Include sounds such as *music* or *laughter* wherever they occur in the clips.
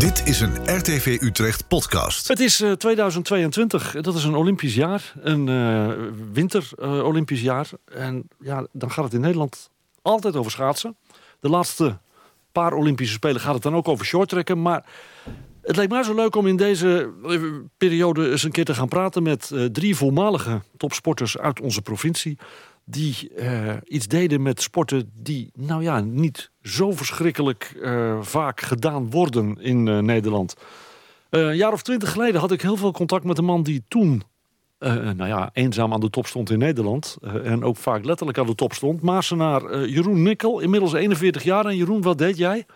Dit is een RTV Utrecht podcast. Het is uh, 2022. Dat is een Olympisch jaar. Een uh, winter uh, Olympisch jaar. En ja, dan gaat het in Nederland altijd over schaatsen. De laatste paar Olympische Spelen gaat het dan ook over shorttrekken. Maar het lijkt mij zo leuk om in deze periode eens een keer te gaan praten... met drie voormalige topsporters uit onze provincie die uh, iets deden met sporten die, nou ja, niet zo verschrikkelijk uh, vaak gedaan worden in uh, Nederland. een jaar of twintig geleden had ik heel veel contact met een man die toen, nou ja, eenzaam aan de top stond in Nederland. en ook vaak letterlijk aan de top stond. Maasenaar Jeroen Nikkel, inmiddels 41 jaar. En Jeroen, wat deed jij?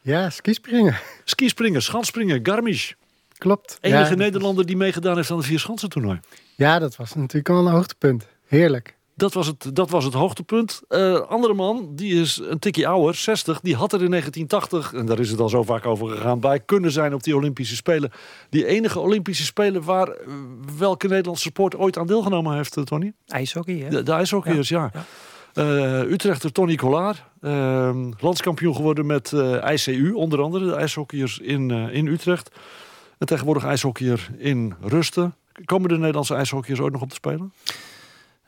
Ja, skispringen. Skispringen, schanspringen, Garmisch. Klopt. Enige ja, Nederlander die meegedaan heeft aan de vier toernooi. Ja, dat was natuurlijk wel een hoogtepunt. Heerlijk. Dat was het, dat was het hoogtepunt. Uh, andere man, die is een tikje ouder, 60. Die had er in 1980, en daar is het al zo vaak over gegaan... bij kunnen zijn op die Olympische Spelen. Die enige Olympische Spelen waar uh, welke Nederlandse sport ooit aan deelgenomen heeft, uh, Tony? IJshockey, hè? De, de ijshockeyers, ja. ja. ja. Utrechter Tony Collard, ehm, landskampioen geworden met ICU, onder andere. De ijshockeyers in, in Utrecht. En tegenwoordig ijshockeyer in Rusten. Komen de Nederlandse ijshockeyers ooit nog op te spelen?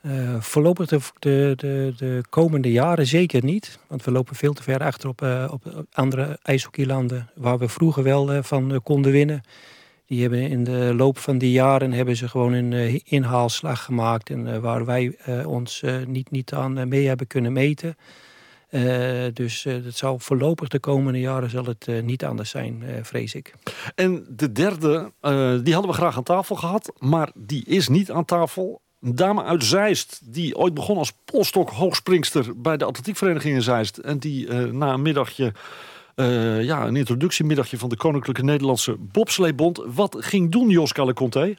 Uh, voorlopig de, de, de, de, komende jaren zeker niet. Want we lopen veel te ver achter op, uh, op andere ijshockeylanden... waar we vroeger wel uh, van konden winnen. Die hebben in de loop van die jaren hebben ze gewoon een inhaalslag gemaakt... en waar wij ons niet, niet aan mee hebben kunnen meten. dus het zal voorlopig de komende jaren zal het niet anders zijn, vrees ik. En de derde, die hadden we graag aan tafel gehad... maar die is niet aan tafel een dame uit Zeist, die ooit begon als polstok hoogspringster bij de atletiekvereniging in Zeist. En die uh, na een middagje, uh, ja, een introductiemiddagje van de Koninklijke Nederlandse Bobsleebond. Wat ging doen, Joska Leconte?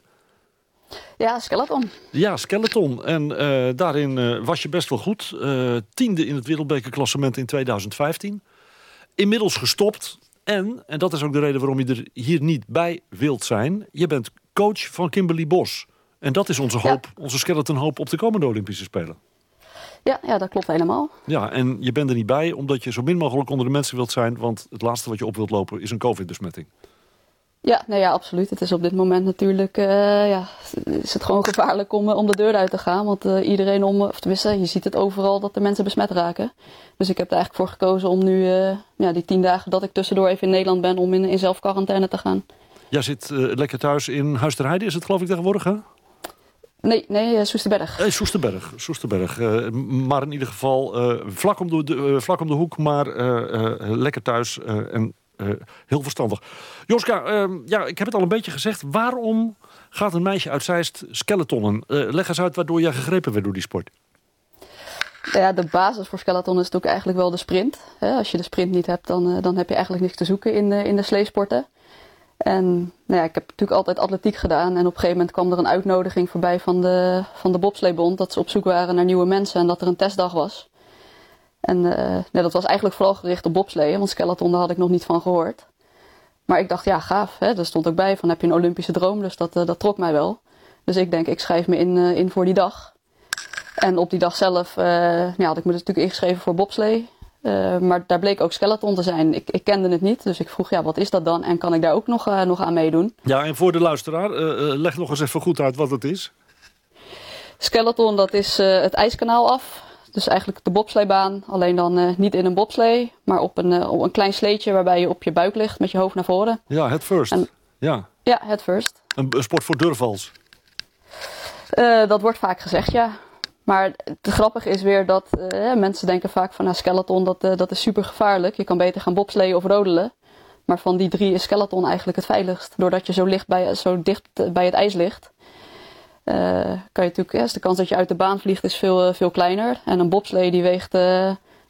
Ja, skeleton. Ja, skeleton. En uh, daarin was je best wel goed. tiende in het wereldbekerklassement in 2015. Inmiddels gestopt. En, en dat is ook de reden waarom je er hier niet bij wilt zijn. Je bent coach van Kimberly Bos. En dat is onze hoop, ja. onze skeleton hoop op de komende Olympische Spelen. Ja, ja, dat klopt helemaal. Ja, en je bent er niet bij omdat je zo min mogelijk onder de mensen wilt zijn. Want het laatste wat je op wilt lopen is een covid-besmetting. Ja, nou ja, absoluut. Het is op dit moment natuurlijk, uh, ja, is het gewoon gevaarlijk om, om de deur uit te gaan. Want uh, iedereen om, of tenminste, je ziet het overal dat de mensen besmet raken. Dus ik heb er eigenlijk voor gekozen om nu, uh, ja, die tien dagen dat ik tussendoor even in Nederland ben, om in, in zelfquarantaine te gaan. Jij zit lekker thuis in Huis ter Heide, is het geloof ik tegenwoordig, hè? Nee, nee, uh, Soesterberg. Nee, Soesterberg. Soesterberg. Uh, maar in ieder geval uh, vlak, om de, vlak om de hoek, maar lekker thuis en heel verstandig. Joska, ehm, ja, ik heb het al een beetje gezegd. Waarom gaat een meisje uit Zeist skeletonnen? leg eens uit waardoor jij gegrepen werd door die sport. Ja, de basis voor skeleton is natuurlijk eigenlijk wel de sprint. Als je de sprint niet hebt, dan, dan heb je eigenlijk niks te zoeken in, in de sleesporten. En nou ja, ik heb natuurlijk altijd atletiek gedaan. En op een gegeven moment kwam er een uitnodiging voorbij van de, van de bobsleebond. Dat ze op zoek waren naar nieuwe mensen en dat er een testdag was. En uh, nou, dat was eigenlijk vooral gericht op bobsleeën, want skeleton daar had ik nog niet van gehoord. Maar ik dacht, ja, gaaf. Hè? Er stond ook bij van, heb je een Olympische droom? Dus dat, uh, dat trok mij wel. Dus ik denk, ik schrijf me in, uh, in voor die dag. En op die dag zelf ja, had ik me dus natuurlijk ingeschreven voor bobslee. Uh, maar daar bleek ook skeleton te zijn. Ik, ik, kende het niet, dus ik vroeg, ja, wat is dat dan? En kan ik daar ook nog, uh, nog aan meedoen? Ja, en voor de luisteraar, uh, leg nog eens even goed uit wat het is. Skeleton, dat is het ijskanaal af. Dus eigenlijk de bobsleebaan, alleen dan niet in een bobslee, maar op een, op een klein sleetje waarbij je op je buik ligt met je hoofd naar voren. Ja, het first. En, ja. ja, het first. Een, een sport voor durvals. dat wordt vaak gezegd, ja. Maar het grappige is weer dat uh, mensen denken vaak van nou, skeleton dat, uh, dat is super gevaarlijk. Je kan beter gaan bobsleeën of rodelen. Maar van die drie is skeleton eigenlijk het veiligst. Doordat je zo, licht bij, zo dicht bij het ijs ligt. Kan je natuurlijk, yes, de kans dat je uit de baan vliegt is veel, veel kleiner. En een bobslee die weegt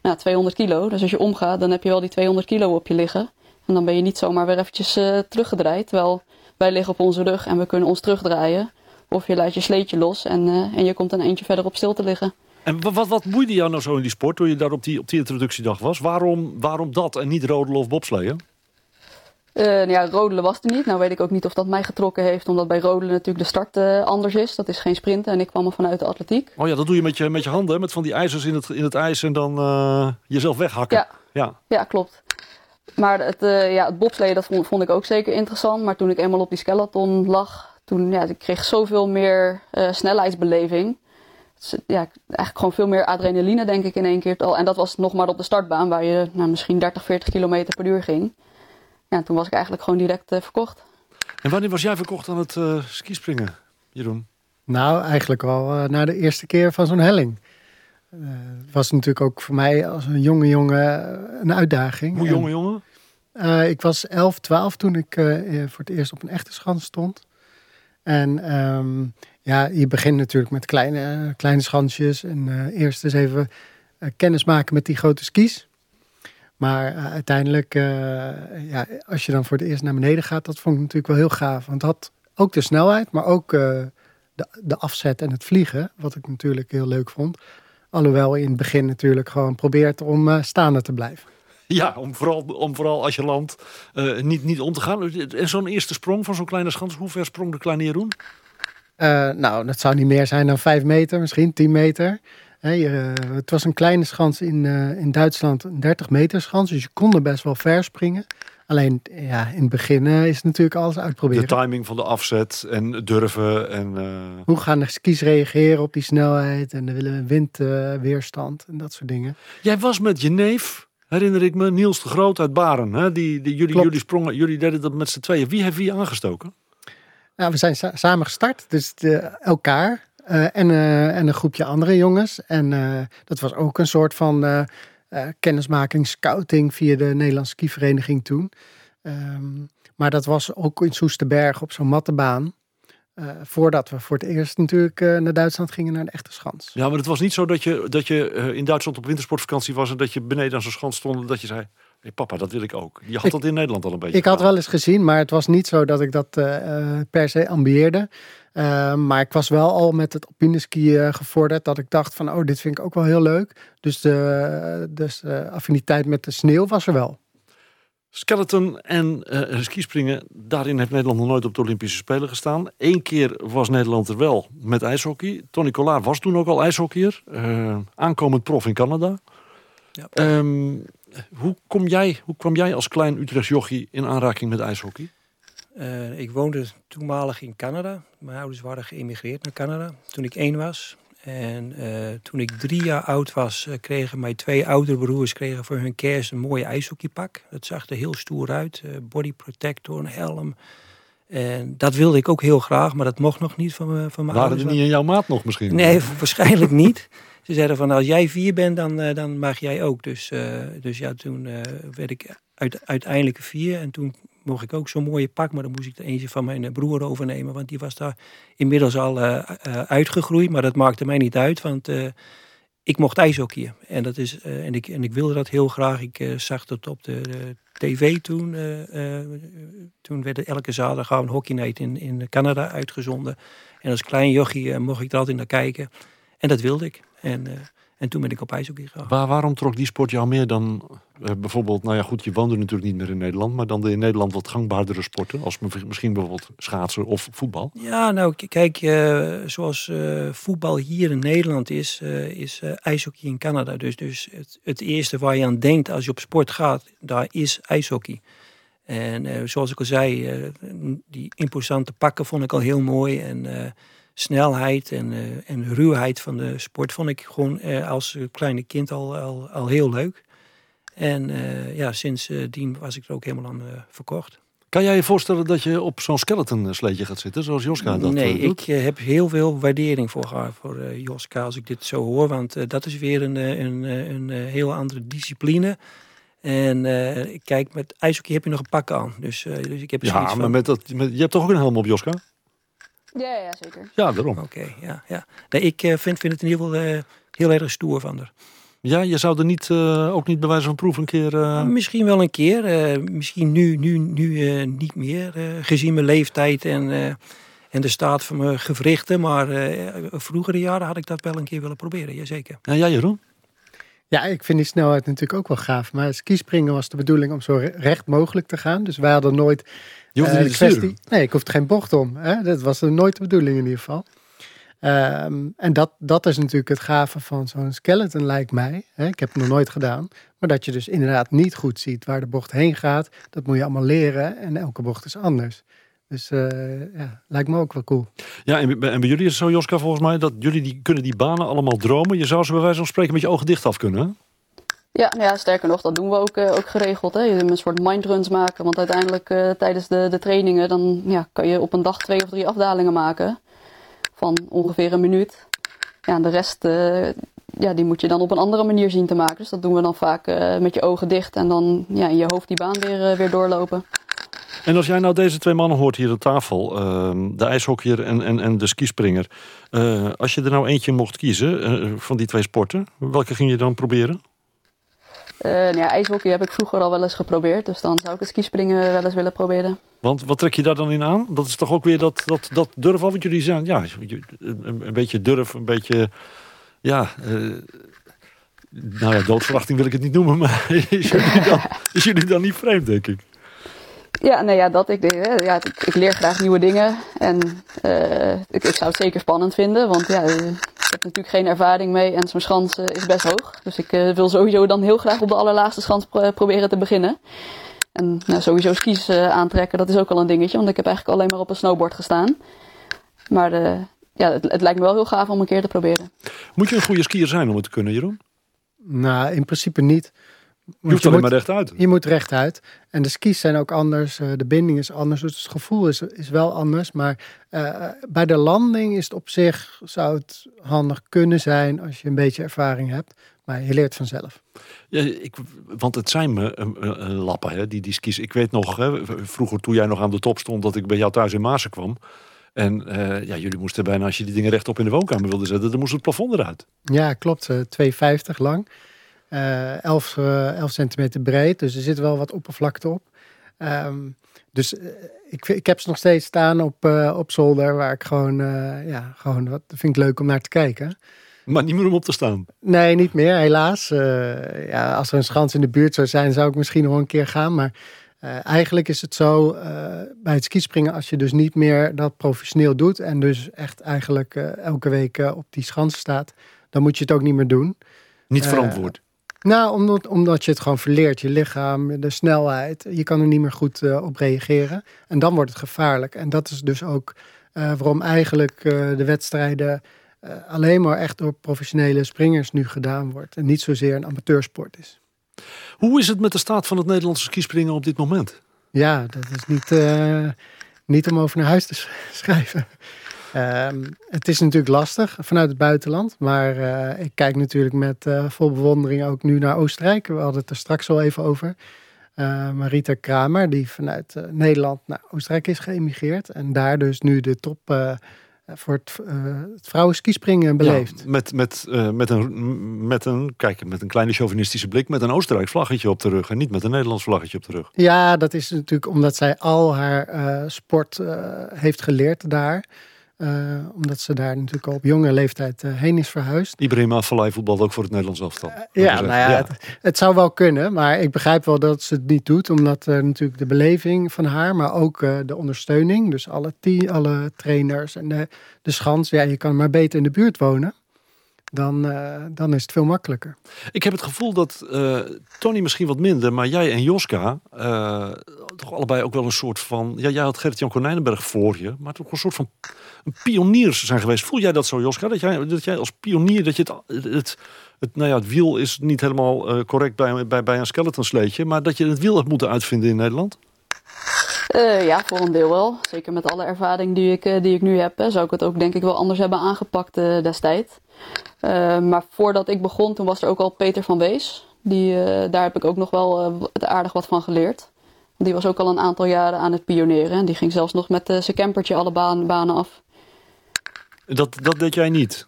nou, 200 kilo. Dus als je omgaat dan heb je wel die 200 kilo op je liggen. En dan ben je niet zomaar weer eventjes teruggedraaid. Terwijl wij liggen op onze rug en we kunnen ons terugdraaien. Of je laat je sleetje los en, uh, en je komt een eentje verder op stil te liggen. En wat, wat, boeide jou nou zo in die sport toen je daar op die, op die introductiedag was? Waarom, waarom dat en niet rodelen of bobsleeën? Uh, nou ja, rodelen was er niet. Nou weet ik ook niet of dat mij getrokken heeft, omdat bij rodelen natuurlijk de start uh, anders is. Dat is geen sprinten en ik kwam er vanuit de atletiek. Oh ja, dat doe je met je, met je handen, met van die ijzers in het, in het ijs en dan uh, jezelf weghakken. Ja, ja. ja klopt. maar het, ja, het bobsleeën dat vond, vond, ik ook zeker interessant. Maar toen ik eenmaal op die skeleton lag, toen ja, ik kreeg zoveel meer uh, snelheidsbeleving. Dus, ja, eigenlijk gewoon veel meer adrenaline denk ik in één keer. En dat was nog maar op de startbaan waar je nou, misschien 30, 40 kilometer per uur ging. Ja, toen was ik eigenlijk gewoon direct uh, verkocht. En wanneer was jij verkocht aan het skispringen, Jeroen? Nou, eigenlijk al na de eerste keer van zo'n helling. Het was natuurlijk ook voor mij als een jonge jongen een uitdaging. Hoe jonge jongen? Uh, ik was 11, 12 toen ik uh, voor het eerst op een echte schans stond. En um, ja, je begint natuurlijk met kleine, kleine schansjes. En uh, eerst eens even kennis maken met die grote skis. Maar uiteindelijk, ja, als je dan voor het eerst naar beneden gaat, dat vond ik natuurlijk wel heel gaaf. Want het had ook de snelheid, maar ook de, de afzet en het vliegen. Wat ik natuurlijk heel leuk vond. Alhoewel in het begin natuurlijk gewoon probeert om uh, staande te blijven. *laughs* Ja, om vooral, om vooral als je landt uh, niet, niet om te gaan. En zo'n eerste sprong van zo'n kleine schans, hoe ver sprong de kleine Jeroen? Uh, nou, dat zou niet meer zijn dan 5 meter, misschien 10 meter. Hey, het was een kleine schans in, in Duitsland, een 30 meter schans. Dus je kon er best wel ver springen. Alleen ja, in het begin uh, is natuurlijk alles uitproberen. De timing van de afzet en durven. En. Hoe gaan de skis reageren op die snelheid en de willen windweerstand en dat soort dingen. Jij was met je neef, herinner ik me, Niels de Groot uit Baren. Hè? Die, die, jullie, jullie sprongen, jullie deden dat met z'n tweeën. Wie heeft wie aangestoken? Nou, we zijn sa samen gestart, dus de, elkaar en, en een groepje andere jongens. En dat was ook een soort van kennismaking, scouting via de Nederlandse skivereniging toen. Um, maar dat was ook in Soesterberg op zo'n mattebaan. Uh, voordat we voor het eerst natuurlijk uh, naar Duitsland gingen naar de echte schans. Ja, maar het was niet zo dat je, dat je in Duitsland op wintersportvakantie was en dat je beneden aan zo'n schans stond en dat je zei: hey, papa, dat wil ik ook. Je had ik, dat in Nederland al een beetje. Ik had wel eens gezien, maar het was niet zo dat ik dat per se ambieerde. Maar ik was wel al met het alpineski gevorderd dat ik dacht van, oh, dit vind ik ook wel heel leuk. Dus de, dus de affiniteit met de sneeuw was er wel. Skeleton en uh, skispringen, daarin heeft Nederland nog nooit op de Olympische Spelen gestaan. Eén keer was Nederland er wel met ijshockey. Tony Collard was toen ook al ijshockeyer. aankomend prof in Canada. Ja. Um, hoe, kom jij, hoe kwam jij als klein Utrechts jochie in aanraking met ijshockey? Uh, ik woonde toenmalig in Canada. Mijn ouders waren geëmigreerd naar Canada toen ik één was. En uh, toen ik drie jaar oud was, uh, kregen mijn twee oudere broers kregen voor hun kerst een mooie ijshockeypak. Dat zag er heel stoer uit. body protector, een helm. En dat wilde ik ook heel graag, maar dat mocht nog niet van, me, van mijn Waren ouders. er niet in jouw maat nog misschien? Nee, *laughs* waarschijnlijk niet. Ze zeiden van als jij vier bent, dan, uh, dan mag jij ook. Dus, uh, dus ja, toen uh, werd ik uit, uiteindelijk vier. En toen mocht ik ook zo'n mooie pak. Maar dan moest ik er eentje van mijn broer overnemen. Want die was daar inmiddels al uitgegroeid. Maar dat maakte mij niet uit. Want ik mocht ijshockeyen. En, dat is, en, ik, en ik wilde dat heel graag. Ik zag dat op de, tv toen. toen werd elke zaterdag een hockey night in, in Canada uitgezonden. En als klein jochie mocht ik er altijd naar kijken. En dat wilde ik. En, en toen ben ik op ijshockey gegaan. Waar, waarom trok die sport jou meer dan uh, bijvoorbeeld... Nou ja, goed, je woonde natuurlijk niet meer in Nederland... maar dan de in Nederland wat gangbaardere sporten... als misschien bijvoorbeeld schaatsen of voetbal? Ja, nou kijk, uh, zoals voetbal hier in Nederland is... is ijshockey in Canada. Dus, dus het, het, eerste waar je aan denkt als je op sport gaat... daar is ijshockey. En zoals ik al zei, die imposante pakken vond ik al heel mooi... en snelheid en, uh, en ruwheid van de sport vond ik gewoon uh, als kleine kind al, al, al heel leuk. En uh, ja, sindsdien was ik er ook helemaal aan verkocht. Kan jij je voorstellen dat je op zo'n skeleton sleetje gaat zitten, zoals Joska dat Nee, doet? ik heb heel veel waardering voor haar, voor Joska, als ik dit zo hoor. Want dat is weer een, een, een, een heel andere discipline. En kijk, met ijshockey heb je nog een pak aan. Dus, dus ik heb ja, van... maar met dat, met, je hebt toch ook een helm op, Joska? Ja, ja, zeker. Ja, daarom. Oké, okay, ja, ja. Nee, ik uh, vind, vind het in ieder geval uh, heel erg stoer van haar. Ja, je zou er niet, uh, ook niet bij wijze van proef een keer... Misschien wel een keer. misschien nu, nu, nu niet meer. gezien mijn leeftijd en, en de staat van mijn gewrichten. Maar vroegere jaren had ik dat wel een keer willen proberen, jazeker. En jij Jeroen? Ja, ik vind die snelheid natuurlijk ook wel gaaf. Maar skispringen was de bedoeling om zo recht mogelijk te gaan. Dus wij hadden nooit je hoeft uh, niet kwestie... Nee, ik hoefde geen bocht om. Hè? Dat was nooit de bedoeling in ieder geval. Ehm, en dat, dat is natuurlijk het gave van zo'n skeleton, lijkt mij. Hè, ik heb het nog nooit gedaan. Maar dat je dus inderdaad niet goed ziet waar de bocht heen gaat. Dat moet je allemaal leren. En elke bocht is anders. Dus uh, ja, lijkt me ook wel cool. Ja, en, bij jullie is het zo, Joska, volgens mij, dat jullie die, kunnen die banen allemaal dromen. Je zou ze bij wijze van spreken met je ogen dicht af kunnen, Ja, nou ja, sterker nog, dat doen we ook, uh, ook geregeld. Hè. Een soort mindruns maken. Want uiteindelijk uh, tijdens de, de trainingen dan, ja, kan je op een dag twee of drie afdalingen maken. Van ongeveer een minuut. Ja, en de rest ja, die moet je dan op een andere manier zien te maken. Dus dat doen we dan vaak met je ogen dicht. En dan ja, in je hoofd die baan weer, weer doorlopen. En als jij nou deze twee mannen hoort hier aan tafel, uh, de ijshockeyer en, en, en de skispringer. Uh, als je er nou eentje mocht kiezen uh, van die twee sporten, welke ging je dan proberen? nou ja, ijshockey heb ik vroeger al wel eens geprobeerd. Dus dan zou ik het skispringen wel eens willen proberen. Want wat trek je daar dan in aan? Dat is toch ook weer dat, dat, dat durf al wat jullie zijn. Ja, een, een beetje durf, een beetje... Ja, nou ja, doodverwachting wil ik het niet noemen, maar *laughs* is jullie, dan, is jullie dan niet vreemd, denk ik? Ja, nee, ja, dat. Ik, ja, ik, ik leer graag nieuwe dingen. En uh, ik, ik, zou het zeker spannend vinden. Want ja, ik heb natuurlijk geen ervaring mee. En mijn schans uh, is best hoog. Dus ik uh, wil sowieso dan heel graag op de allerlaagste schans pro proberen te beginnen. En nou, sowieso skis aantrekken, dat is ook al een dingetje. Want ik heb eigenlijk alleen maar op een snowboard gestaan. Maar ja, het, het lijkt me wel heel gaaf om een keer te proberen. Moet je een goede skier zijn om het te kunnen, Jeroen? Nou, in principe niet. Je hoeft alleen maar rechtuit. Je moet rechtuit. En de skis zijn ook anders. Eh, de binding is anders. Dus het gevoel is, is wel anders. Maar uh, bij de landing is het op zich... zou het handig kunnen zijn als je een beetje ervaring hebt. Maar je leert vanzelf. Ja, ik, want het zijn me uh, lappen, hè, die, die skis. Ik weet nog, hè, vroeger toen jij nog aan de top stond... dat ik bij jou thuis in Maasen kwam. En ja, jullie moesten bijna, als je die dingen rechtop in de woonkamer wilde zetten... dan moest het plafond eruit. Ja, klopt. 2,50 lang. 11, uh, 11 centimeter breed. Dus er zit wel wat oppervlakte op. Um, dus uh, ik, ik heb ze nog steeds staan op, uh, op zolder, waar ik gewoon, uh, ja, gewoon wat vind ik leuk om naar te kijken. Maar niet meer om op te staan? Nee, niet meer, helaas. ja, als er een schans in de buurt zou zijn, zou ik misschien nog een keer gaan. Maar eigenlijk is het zo bij het skispringen, als je dus niet meer dat professioneel doet en dus echt eigenlijk elke week op die schans staat, dan moet je het ook niet meer doen. Niet verantwoord? Nou, omdat, omdat je het gewoon verleert, je lichaam, de snelheid. Je kan er niet meer goed uh, op reageren. En dan wordt het gevaarlijk. En dat is dus ook uh, waarom eigenlijk uh, de wedstrijden alleen maar echt door professionele springers nu gedaan wordt. En niet zozeer een amateursport is. Hoe is het met de staat van het Nederlandse skispringen op dit moment? Ja, dat is niet, niet om over naar huis te *laughs* schrijven. Um, het is natuurlijk lastig vanuit het buitenland. Maar uh, ik kijk natuurlijk met uh, vol bewondering ook nu naar Oostenrijk. We hadden het er straks al even over. Uh, Marita Kramer, die vanuit Nederland naar Oostenrijk is geëmigreerd. En daar dus nu de top voor het, het vrouwenskispringen beleeft. Ja, met, met, met, een, met, een, kijk, met een kleine chauvinistische blik. Met een Oostenrijk vlaggetje op de rug. En niet met een Nederlands vlaggetje op de rug. Ja, dat is natuurlijk omdat zij al haar sport heeft geleerd daar. Uh, omdat ze daar natuurlijk al op jonge leeftijd uh, heen is verhuisd. Ibrahim Afellay voetbalt ook voor het Nederlands elftal. Uh, ja, nou ja, ja. Het, het, zou wel kunnen. Maar ik begrijp wel dat ze het niet doet. Omdat natuurlijk de beleving van haar, maar ook de ondersteuning. Dus alle, alle trainers en de, de schans. Ja, je kan maar beter in de buurt wonen dan, uh, dan is het veel makkelijker. Ik heb het gevoel dat uh, Tony misschien wat minder, maar jij en Joska uh, toch allebei ook wel een soort van. Ja, jij had Gert-Jan Konijnenberg voor je, maar toch een soort van pioniers zijn geweest. Voel jij dat zo, Joska? Dat jij, dat jij als pionier, dat je het, het, het, nou ja, het wiel is niet helemaal correct bij, bij, bij een skeletonsleetje, maar dat je het wiel hebt moeten uitvinden in Nederland? Uh, ja, voor een deel wel. Zeker met alle ervaring die ik, uh, die ik nu heb, hè, zou ik het ook denk ik wel anders hebben aangepakt uh, destijds. maar voordat ik begon, toen was er ook al Peter van Wees. Die, daar heb ik ook nog wel aardig wat van geleerd. Die was ook al een aantal jaren aan het pioneren. En die ging zelfs nog met zijn campertje alle baan, banen af. Dat, dat deed jij niet?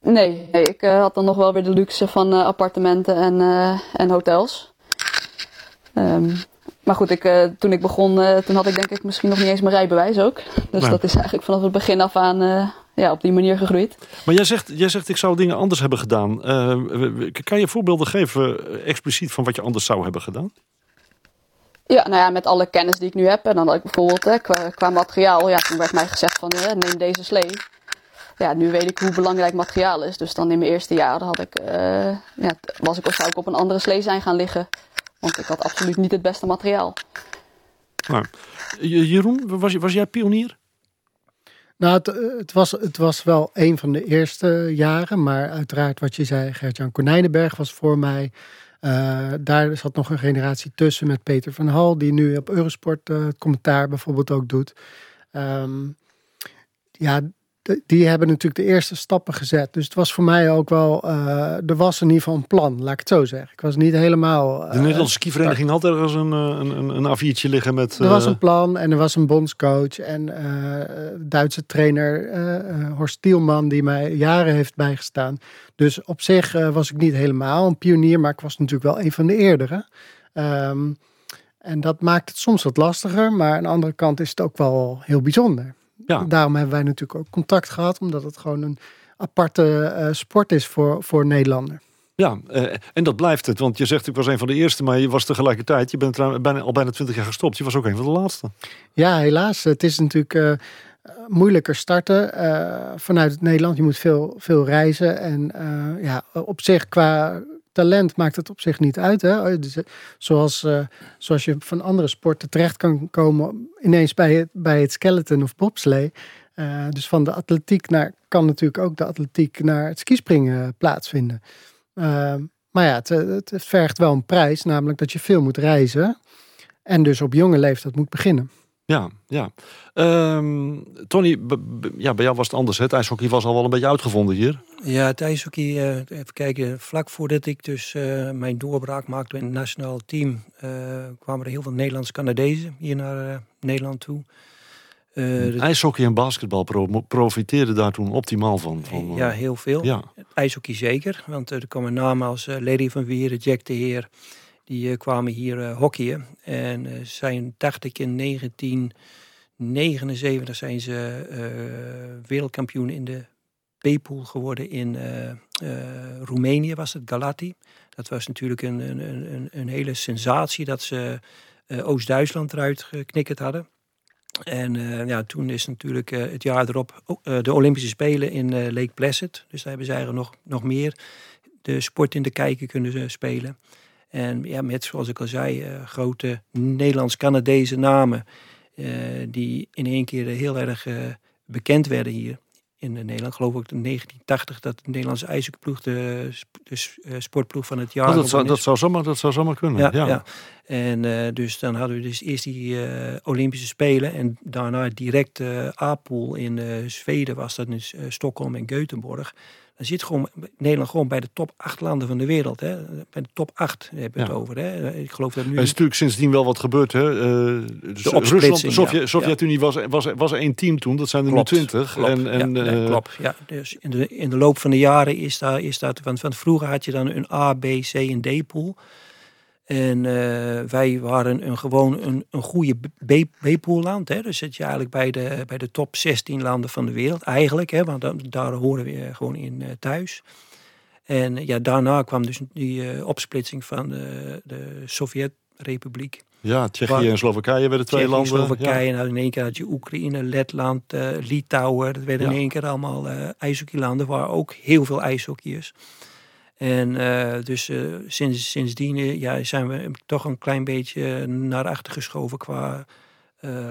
Nee, nee ik had dan nog wel weer de luxe van appartementen en, en hotels. Um, maar goed, ik, uh, toen ik begon, uh, toen had ik denk ik misschien nog niet eens mijn rijbewijs ook. Dus dat is eigenlijk vanaf het begin af aan uh, ja, op die manier gegroeid. Maar jij zegt, jij zegt ik zou dingen anders hebben gedaan. kan je voorbeelden geven expliciet van wat je anders zou hebben gedaan? Ja, nou ja, met alle kennis die ik nu heb. En dan had ik bijvoorbeeld hè, qua, qua materiaal. Ja, toen werd mij gezegd van neem deze slee. Ja, nu weet ik hoe belangrijk materiaal is. Dus dan in mijn eerste jaar had ik, eh, ja, was ik of zou ik op een andere slee zijn gaan liggen. Want ik had absoluut niet het beste materiaal. Nou, Jeroen, was, was jij pionier? Nou, het, eh, het, was, het was wel een van de eerste jaren. Maar uiteraard wat je zei, Gert-Jan Konijnenberg was voor mij. Eh, daar zat nog een generatie tussen met Peter van Hal. Die nu op Eurosport eh, het commentaar bijvoorbeeld ook doet. Ehm, ja, die hebben natuurlijk de eerste stappen gezet. Dus het was voor mij ook wel... eh, er was in ieder geval een plan, laat ik het zo zeggen. Ik was niet helemaal... De eh, Nederlandse skivereniging had ergens een, eh, een, een, een A4'tje liggen met... er was een plan en er was een bondscoach en Duitse trainer Horst Tielman die mij jaren heeft bijgestaan. Dus op zich was ik niet helemaal een pionier, maar ik was natuurlijk wel een van de eerdere. Ehm, en dat maakt het soms wat lastiger, maar aan de andere kant is het ook wel heel bijzonder. Ja. Daarom hebben wij natuurlijk ook contact gehad, omdat het gewoon een aparte eh, sport is voor, voor Nederlander. Ja, eh, en dat blijft het. Want je zegt, ik was een van de eerste, maar je was tegelijkertijd... Je bent bijna, al bijna twintig jaar gestopt. Je was ook een van de laatste. Ja, helaas. Het is natuurlijk eh, moeilijker starten vanuit het Nederland. Je moet veel, veel reizen. En ja, op zich qua talent maakt het op zich niet uit. Hè? Dus, eh, zoals, eh, zoals je van andere sporten terecht kan komen ineens bij het, bij het skeleton of bobslee. Eh, dus van de atletiek naar kan natuurlijk ook de atletiek naar het skispringen plaatsvinden. Eh, maar ja, het, het vergt wel een prijs, namelijk dat je veel moet reizen. En dus op jonge leeftijd moet beginnen. Ja, ja. Ehm, Tony, ja, bij jou was het anders. hè? Het ijshockey was al wel een beetje uitgevonden hier. Ja, het ijshockey, eh, even kijken, vlak voordat ik dus eh, mijn doorbraak maakte in het nationale team, eh, kwamen er heel veel Nederlandse Canadezen hier naar Nederland toe. De- IJshockey en basketbal pro profiteerden daar toen optimaal van. van ja, heel veel. ja. IJshockey zeker, want er komen namen als Lady van Wieren, Jack de Heer, die eh, kwamen hier eh, hockeyen. En eh, zijn, dacht ik, in 1979 zijn ze wereldkampioen in de B-pool geworden in Roemenië, was het, Galati. Dat was natuurlijk een, een, een, een hele sensatie dat ze Oost-Duitsland eruit geknikkerd hadden. En ja, toen is natuurlijk het jaar erop de Olympische Spelen in Lake Placid. Dus daar hebben ze eigenlijk nog, nog meer de sport in de kijker kunnen spelen. En ja, met, zoals ik al zei, eh, grote Nederlands-Canadese namen. eh, die in één keer heel erg eh, bekend werden hier in Nederland. Ik geloof ook in 1980 dat de Nederlandse ijzerploeg de, sportploeg van het jaar Oh, dat, zou, dat, zou zomaar, dat zou zomaar kunnen. Ja, Ja, ja. En dus dan hadden we dus eerst die Olympische Spelen en daarna direct eh A-pool in Zweden was dat dus eh, Stockholm en Göteborg. Dan zit gewoon Nederland gewoon bij de top acht landen van de wereld. Hè? Bij de top acht hebben we het over. Hè? Ik geloof dat nu... Er is natuurlijk sindsdien wel wat gebeurd. Hè? Eh, dus Rusland, de ja. Sovjet, Sovjet-Unie was, was, was één team toen. Dat zijn er Klopt, nu twintig. Klopt, En, en, ja, nee, eh, klopt. Ja, dus in de, in de loop van de jaren is, daar, is dat... Want van vroeger had je dan een A, B, C en D pool. En eh, wij waren een, gewoon een, een goede B- B-pool land. Hè? Dus zit je eigenlijk bij de, bij de top 16 landen van de wereld. Eigenlijk, hè? want dan, daar horen we eh, gewoon in eh, thuis. En ja, daarna kwam dus die opsplitsing van de, de Sovjet-republiek. ja, Tsjechië Waar- en Slowakije werden twee Tsjechië, landen. Slowakije, en dan in één keer had je Oekraïne, Letland, Litouwen. Dat werden Ja. in één keer allemaal ijshockeylanden waar ook heel veel ijshockeyers. En eh, dus eh, sinds, sindsdien eh, ja, zijn we toch een klein beetje naar achter geschoven qua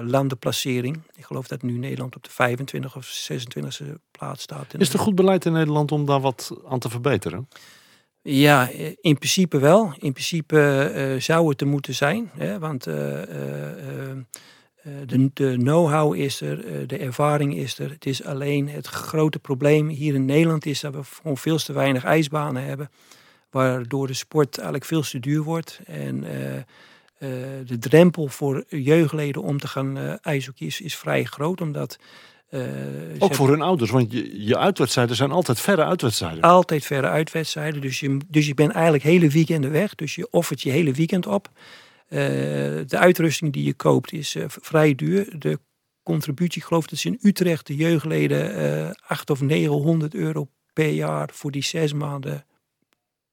landenplacering. Ik geloof dat nu Nederland op de 25 of 26e plaats staat. Is er goed beleid in Nederland om daar wat aan te verbeteren? Ja, in principe wel. In principe zou het er moeten zijn. Hè, want de, de know-how is er, eh, de ervaring is er. Het is alleen het grote probleem hier in Nederland is dat we gewoon veel te weinig ijsbanen hebben. Waardoor de sport eigenlijk veel te duur wordt. En eh, eh, de drempel voor jeugdleden om te gaan uh, ijshockey is, is vrij groot. Omdat uh, Ook voor hun ouders, want je, je uitwedstrijden zijn altijd verre uitwedstrijden. Altijd verre uitwedstrijden. Dus je, dus je bent eigenlijk hele weekenden weg. Dus je offert je hele weekend op. Uh, de uitrusting die je koopt is uh, vrij duur. De contributie, ik geloof dat ze in Utrecht de jeugdleden uh, 8 of 900 euro per jaar voor die zes maanden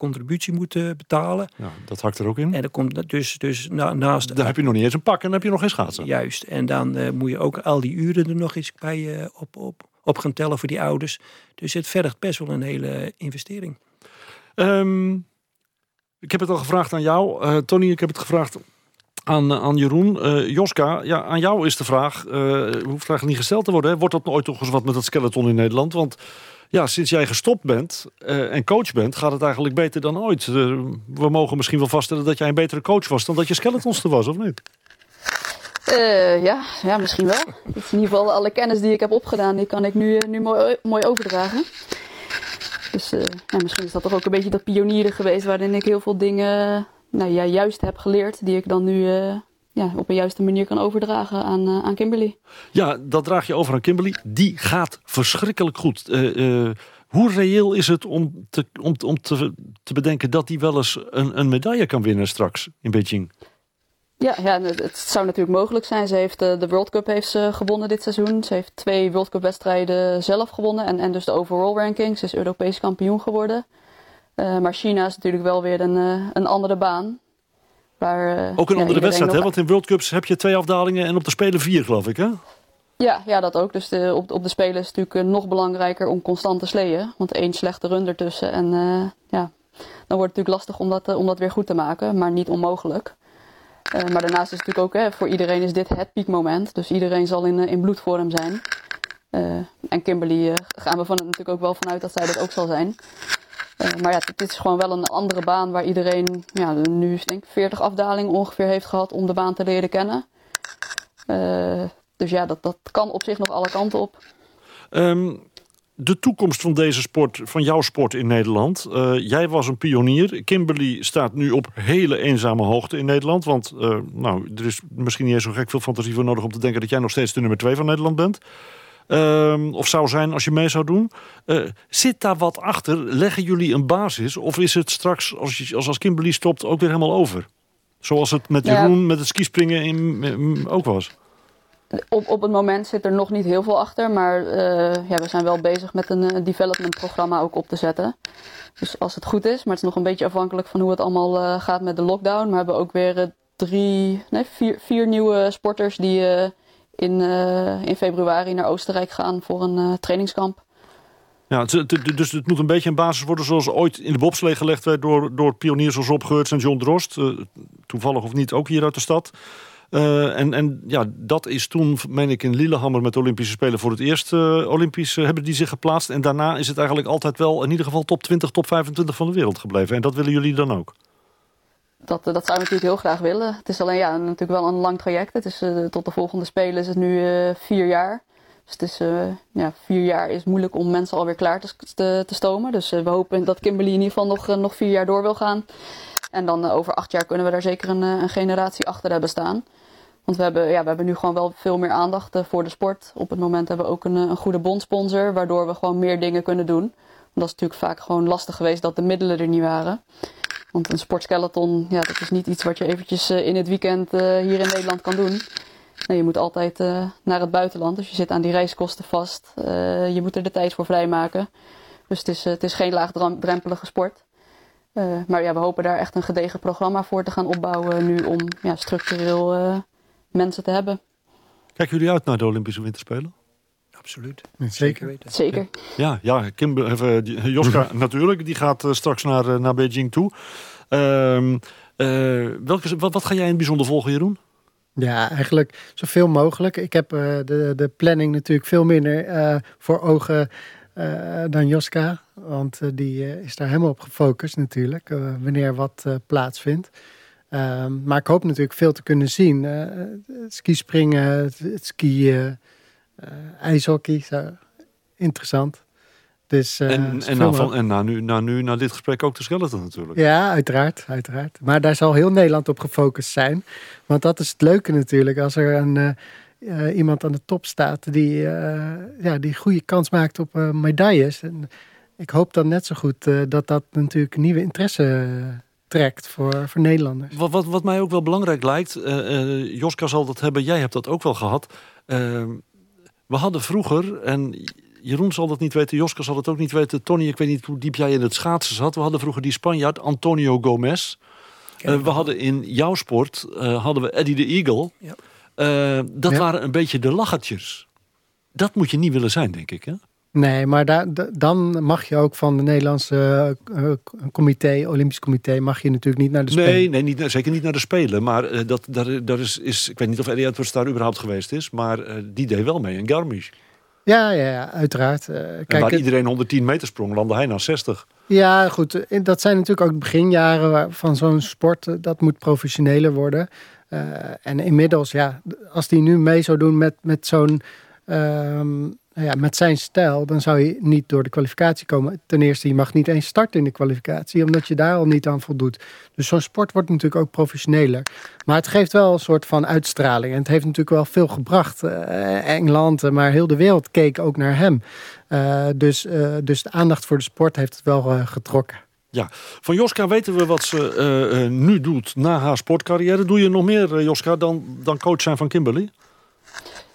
contributie moeten betalen. Ja, dat hakt er ook in. En dan komt dus, dus na, naast... Dan heb je nog niet eens een pak en dan heb je nog geen schaatsen. Juist. En dan eh, moet je ook al die uren er nog eens bij eh, op, op, op gaan tellen voor die ouders. Dus het vergt best wel een hele investering. Ehm, ik heb het al gevraagd aan jou, eh, Tony. Ik heb het gevraagd aan, eh, aan Jeroen. Eh, Joska, ja, aan jou is de vraag, eh hoeft eigenlijk niet gesteld te worden. Wordt dat ooit toch eens wat met dat skeleton in Nederland? Want ja, sinds jij gestopt bent en coach bent, gaat het eigenlijk beter dan ooit. We mogen misschien wel vaststellen dat jij een betere coach was dan dat je skeletons er was, of niet? Ja, ja, misschien wel. In ieder geval alle kennis die ik heb opgedaan, die kan ik nu, nu mooi, mooi overdragen. Dus eh, ja, misschien is dat toch ook een beetje dat pionieren geweest waarin ik heel veel dingen nou, ja, juist heb geleerd. Die ik dan nu eh, ja, op een juiste manier kan overdragen aan, eh, aan Kimberly. Ja, dat draag je over aan Kimberly. Die gaat verschrikkelijk goed. Hoe reëel is het om, te, om, om te, te bedenken dat hij wel eens een, een medaille kan winnen straks in Beijing? Ja, ja, het zou natuurlijk mogelijk zijn. Ze heeft eh, de World Cup heeft ze gewonnen dit seizoen. Ze heeft twee World Cup wedstrijden zelf gewonnen. En, en dus de overall ranking. Ze is Europees kampioen geworden. Eh, maar China is natuurlijk wel weer een, eh, een andere baan. Waar, Ook een ja, andere wedstrijd, hè? nog- Want in World Cups heb je twee afdalingen en op de Spelen vier, geloof ik, hè? Ja, ja, dat ook. Dus de, op, op de Spelen is het natuurlijk nog belangrijker om constant te sleeën. Want één slechte run ertussen. En ja, dan wordt het natuurlijk lastig om dat, om dat weer goed te maken. Maar niet onmogelijk. Eh, maar daarnaast is het natuurlijk ook, hè, voor iedereen is dit het piekmoment. Dus iedereen zal in, eh, in bloedvorm zijn. Eh, en Kimberly gaan we van, natuurlijk ook wel vanuit dat zij dat ook zal zijn. Maar ja, dit, is gewoon wel een andere baan waar iedereen ja, nu denk ik 40 afdalingen ongeveer heeft gehad om de baan te leren kennen. Dus ja, dat, dat kan op zich nog alle kanten op. Ehm, de toekomst van deze sport, van jouw sport in Nederland. Eh, jij was een pionier. Kimberly staat nu op hele eenzame hoogte in Nederland. Want eh, nou, er is misschien niet eens zo gek veel fantasie voor nodig om te denken dat jij nog steeds de nummer twee van Nederland bent. Ehm, of zou zijn als je mee zou doen. Eh, zit daar wat achter? Leggen jullie een basis? Of is het straks, als, je, als, als Kimberly stopt, ook weer helemaal over? Zoals het met Ja. Jeroen met het skispringen in, in- ook was. Op, op het moment zit er nog niet heel veel achter, maar eh, ja, we zijn wel bezig met een eh, development programma ook op te zetten. Dus als het goed is, maar het is nog een beetje afhankelijk van hoe het allemaal eh, gaat met de lockdown. Maar we hebben ook weer drie, nee, vier, vier nieuwe sporters die in, in februari naar Oostenrijk gaan voor een trainingskamp. Ja, dus het moet een beetje een basis worden zoals ooit in de bobslee gelegd werd door, door pioniers als Rob Geurts en John Drost. Toevallig of niet, ook hier uit de stad. Eh, en, en ja, dat is toen, meen ik, in Lillehammer met de Olympische Spelen voor het eerst eh, Olympisch hebben die zich geplaatst. En daarna is het eigenlijk altijd wel in ieder geval top 20, top 25 van de wereld gebleven. En dat willen jullie dan ook? Dat, eh, dat zou ik natuurlijk heel graag willen. Het is alleen ja, natuurlijk wel een lang traject. Het is, tot de volgende Spelen is het nu vier jaar. Dus het is, ja, vier jaar is moeilijk om mensen alweer klaar te, te, stomen. Dus we hopen dat Kimberly in ieder geval nog, nog vier jaar door wil gaan. En dan over acht jaar kunnen we daar zeker een, een generatie achter hebben staan. Want we hebben, ja, we hebben nu gewoon wel veel meer aandacht eh, voor de sport. Op het moment hebben we ook een, eh, een goede bondsponsor, waardoor we gewoon meer dingen kunnen doen. Want dat is natuurlijk vaak gewoon lastig geweest dat de middelen er niet waren. Want een sportskeleton, ja, dat is niet iets wat je eventjes eh, in het weekend hier in Nederland kan doen. Nee, je moet altijd naar het buitenland, dus je zit aan die reiskosten vast. Je moet er de tijd voor vrijmaken. Dus het is, het is geen laagdrempelige sport. Maar ja, we hopen daar echt een gedegen programma voor te gaan opbouwen nu om ja, structureel mensen te hebben. Kijken jullie uit naar de Olympische Winterspelen? Absoluut. Zeker. weten. Zeker. Ja, ja Kim, of, eh, die- Joska *laughs* natuurlijk, die gaat eh, straks naar, eh, naar Beijing toe. Ehm, eh, welke, wat, wat ga jij in het bijzonder volgen, Jeroen? Ja, eigenlijk zoveel mogelijk. Ik heb eh, de, de planning natuurlijk veel minder eh, voor ogen eh, dan Joska. Want eh, die eh, is daar helemaal op gefocust natuurlijk, eh, wanneer wat eh, plaatsvindt. Ehm, maar ik hoop natuurlijk veel te kunnen zien. Eh, het skispringen, het, het skiën, eh, ijshockey, zo, interessant. Dus, eh, en en, zoveel nou, van, en na, nu, na, nu, na dit gesprek ook de skeleton natuurlijk. Ja, uiteraard, uiteraard. Maar daar zal heel Nederland op gefocust zijn. Want dat is het leuke natuurlijk. Als er een, eh, eh, iemand aan de top staat die, eh ja, die goede kans maakt op eh, medailles. En ik hoop dan net zo goed eh, dat dat natuurlijk nieuwe interesse eh, trekt voor, voor Nederlanders. Wat, wat, wat mij ook wel belangrijk lijkt, eh, eh, Joska zal dat hebben, jij hebt dat ook wel gehad. Ehm, we hadden vroeger, en Jeroen zal dat niet weten, Joske zal het ook niet weten. Tony, ik weet niet hoe diep jij in het schaatsen zat. We hadden vroeger die Spanjaard, Antonio Gomez. Uh, we hadden in jouw sport uh, hadden we Eddie de Eagle. Ja. Uh, dat ja. waren een beetje de lachertjes. Dat moet je niet willen zijn, denk ik. Hè? Nee, maar daar, dan mag je ook van de Nederlandse uh, comité, Olympisch Comité, mag je natuurlijk niet naar de Spelen. Nee, nee niet, zeker niet naar de Spelen. Maar uh, dat, daar, daar is, is, ik weet niet of Eddie Edwards daar überhaupt geweest is, maar uh, die deed wel mee in Garmisch. Ja, ja, ja uiteraard. kijk, waar iedereen 110 meter sprong, landde hij naar 60. Ja, goed. Dat zijn natuurlijk ook beginjaren van zo'n sport. Dat moet professioneler worden. en inmiddels, ja, als die nu mee zou doen met, met zo'n... Ehm, nou ja, met zijn stijl, dan zou je niet door de kwalificatie komen. Ten eerste, je mag niet eens starten in de kwalificatie, omdat je daar al niet aan voldoet. Dus zo'n sport wordt natuurlijk ook professioneler. Maar het geeft wel een soort van uitstraling. En het heeft natuurlijk wel veel gebracht. Uh, Engeland, maar heel de wereld keek ook naar hem. Uh, dus, dus de aandacht voor de sport heeft het wel getrokken. Ja, van Joska weten we wat ze nu doet na haar sportcarrière. Doe je nog meer, Joska, dan, dan coach zijn van Kimberly?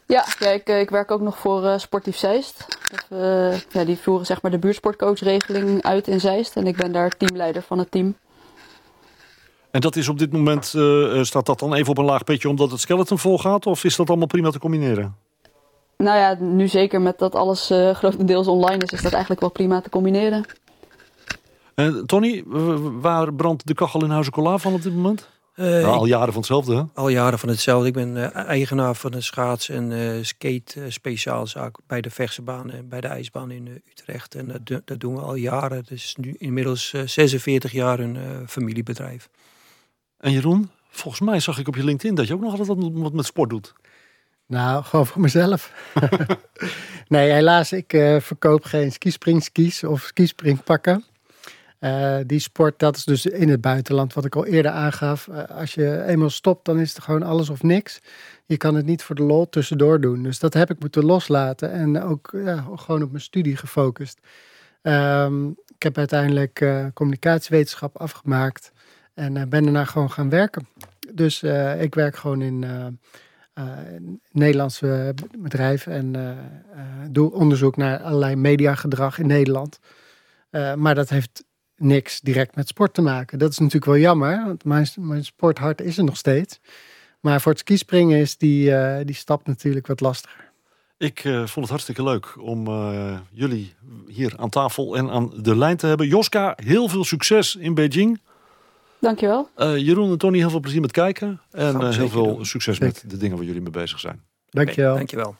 Ja, ja ik, ik werk ook nog voor uh, Sportief Zeist. Uh, ja, die voeren zeg maar de buurtsportcoachregeling uit in Zeist. En ik ben daar teamleider van het team. En dat is op dit moment, uh, staat dat dan even op een laag petje omdat het skeleton vol gaat? Of is dat allemaal prima te combineren? Nou ja, nu zeker met dat alles grotendeels online is, is dat eigenlijk wel prima te combineren. Tony, waar brandt de kachel in Huizen Cola van op dit moment? Uh, al jaren van hetzelfde, hè? Al jaren van hetzelfde. Ik ben uh, eigenaar van een schaats- en uh, skate speciaalzaak bij de Vechtse en bij de ijsbaan in Utrecht. En dat, dat, doen we al jaren. Het is nu inmiddels 46 jaar een familiebedrijf. En Jeroen, volgens mij zag ik op je LinkedIn dat je ook nog altijd wat met sport doet. Nou, gewoon voor mezelf. *laughs* nee, helaas, ik verkoop geen skispringskis of skispringpakken. Uh, die sport, dat is dus in het buitenland, wat ik al eerder aangaf. Uh, als je eenmaal stopt, dan is het gewoon alles of niks. Je kan het niet voor de lol tussendoor doen. Dus dat heb ik moeten loslaten en ook ja, gewoon op mijn studie gefocust. Um, ik heb uiteindelijk uh, communicatiewetenschap afgemaakt en ben daarna gewoon gaan werken. Dus ik werk gewoon in een Nederlandse bedrijf en doe onderzoek naar allerlei mediagedrag in Nederland. maar dat heeft niks direct met sport te maken. Dat is natuurlijk wel jammer, want mijn, mijn sporthart is er nog steeds. Maar voor het skispringen is die, uh, die stap natuurlijk wat lastiger. Ik uh, vond het hartstikke leuk om uh, jullie hier aan tafel en aan de lijn te hebben. Joska, heel veel succes in Beijing. Dankjewel. Jeroen en Tony, heel veel plezier met kijken. En heel veel doen. succes met de dingen waar jullie mee bezig zijn. Dankjewel. Okay, dankjewel.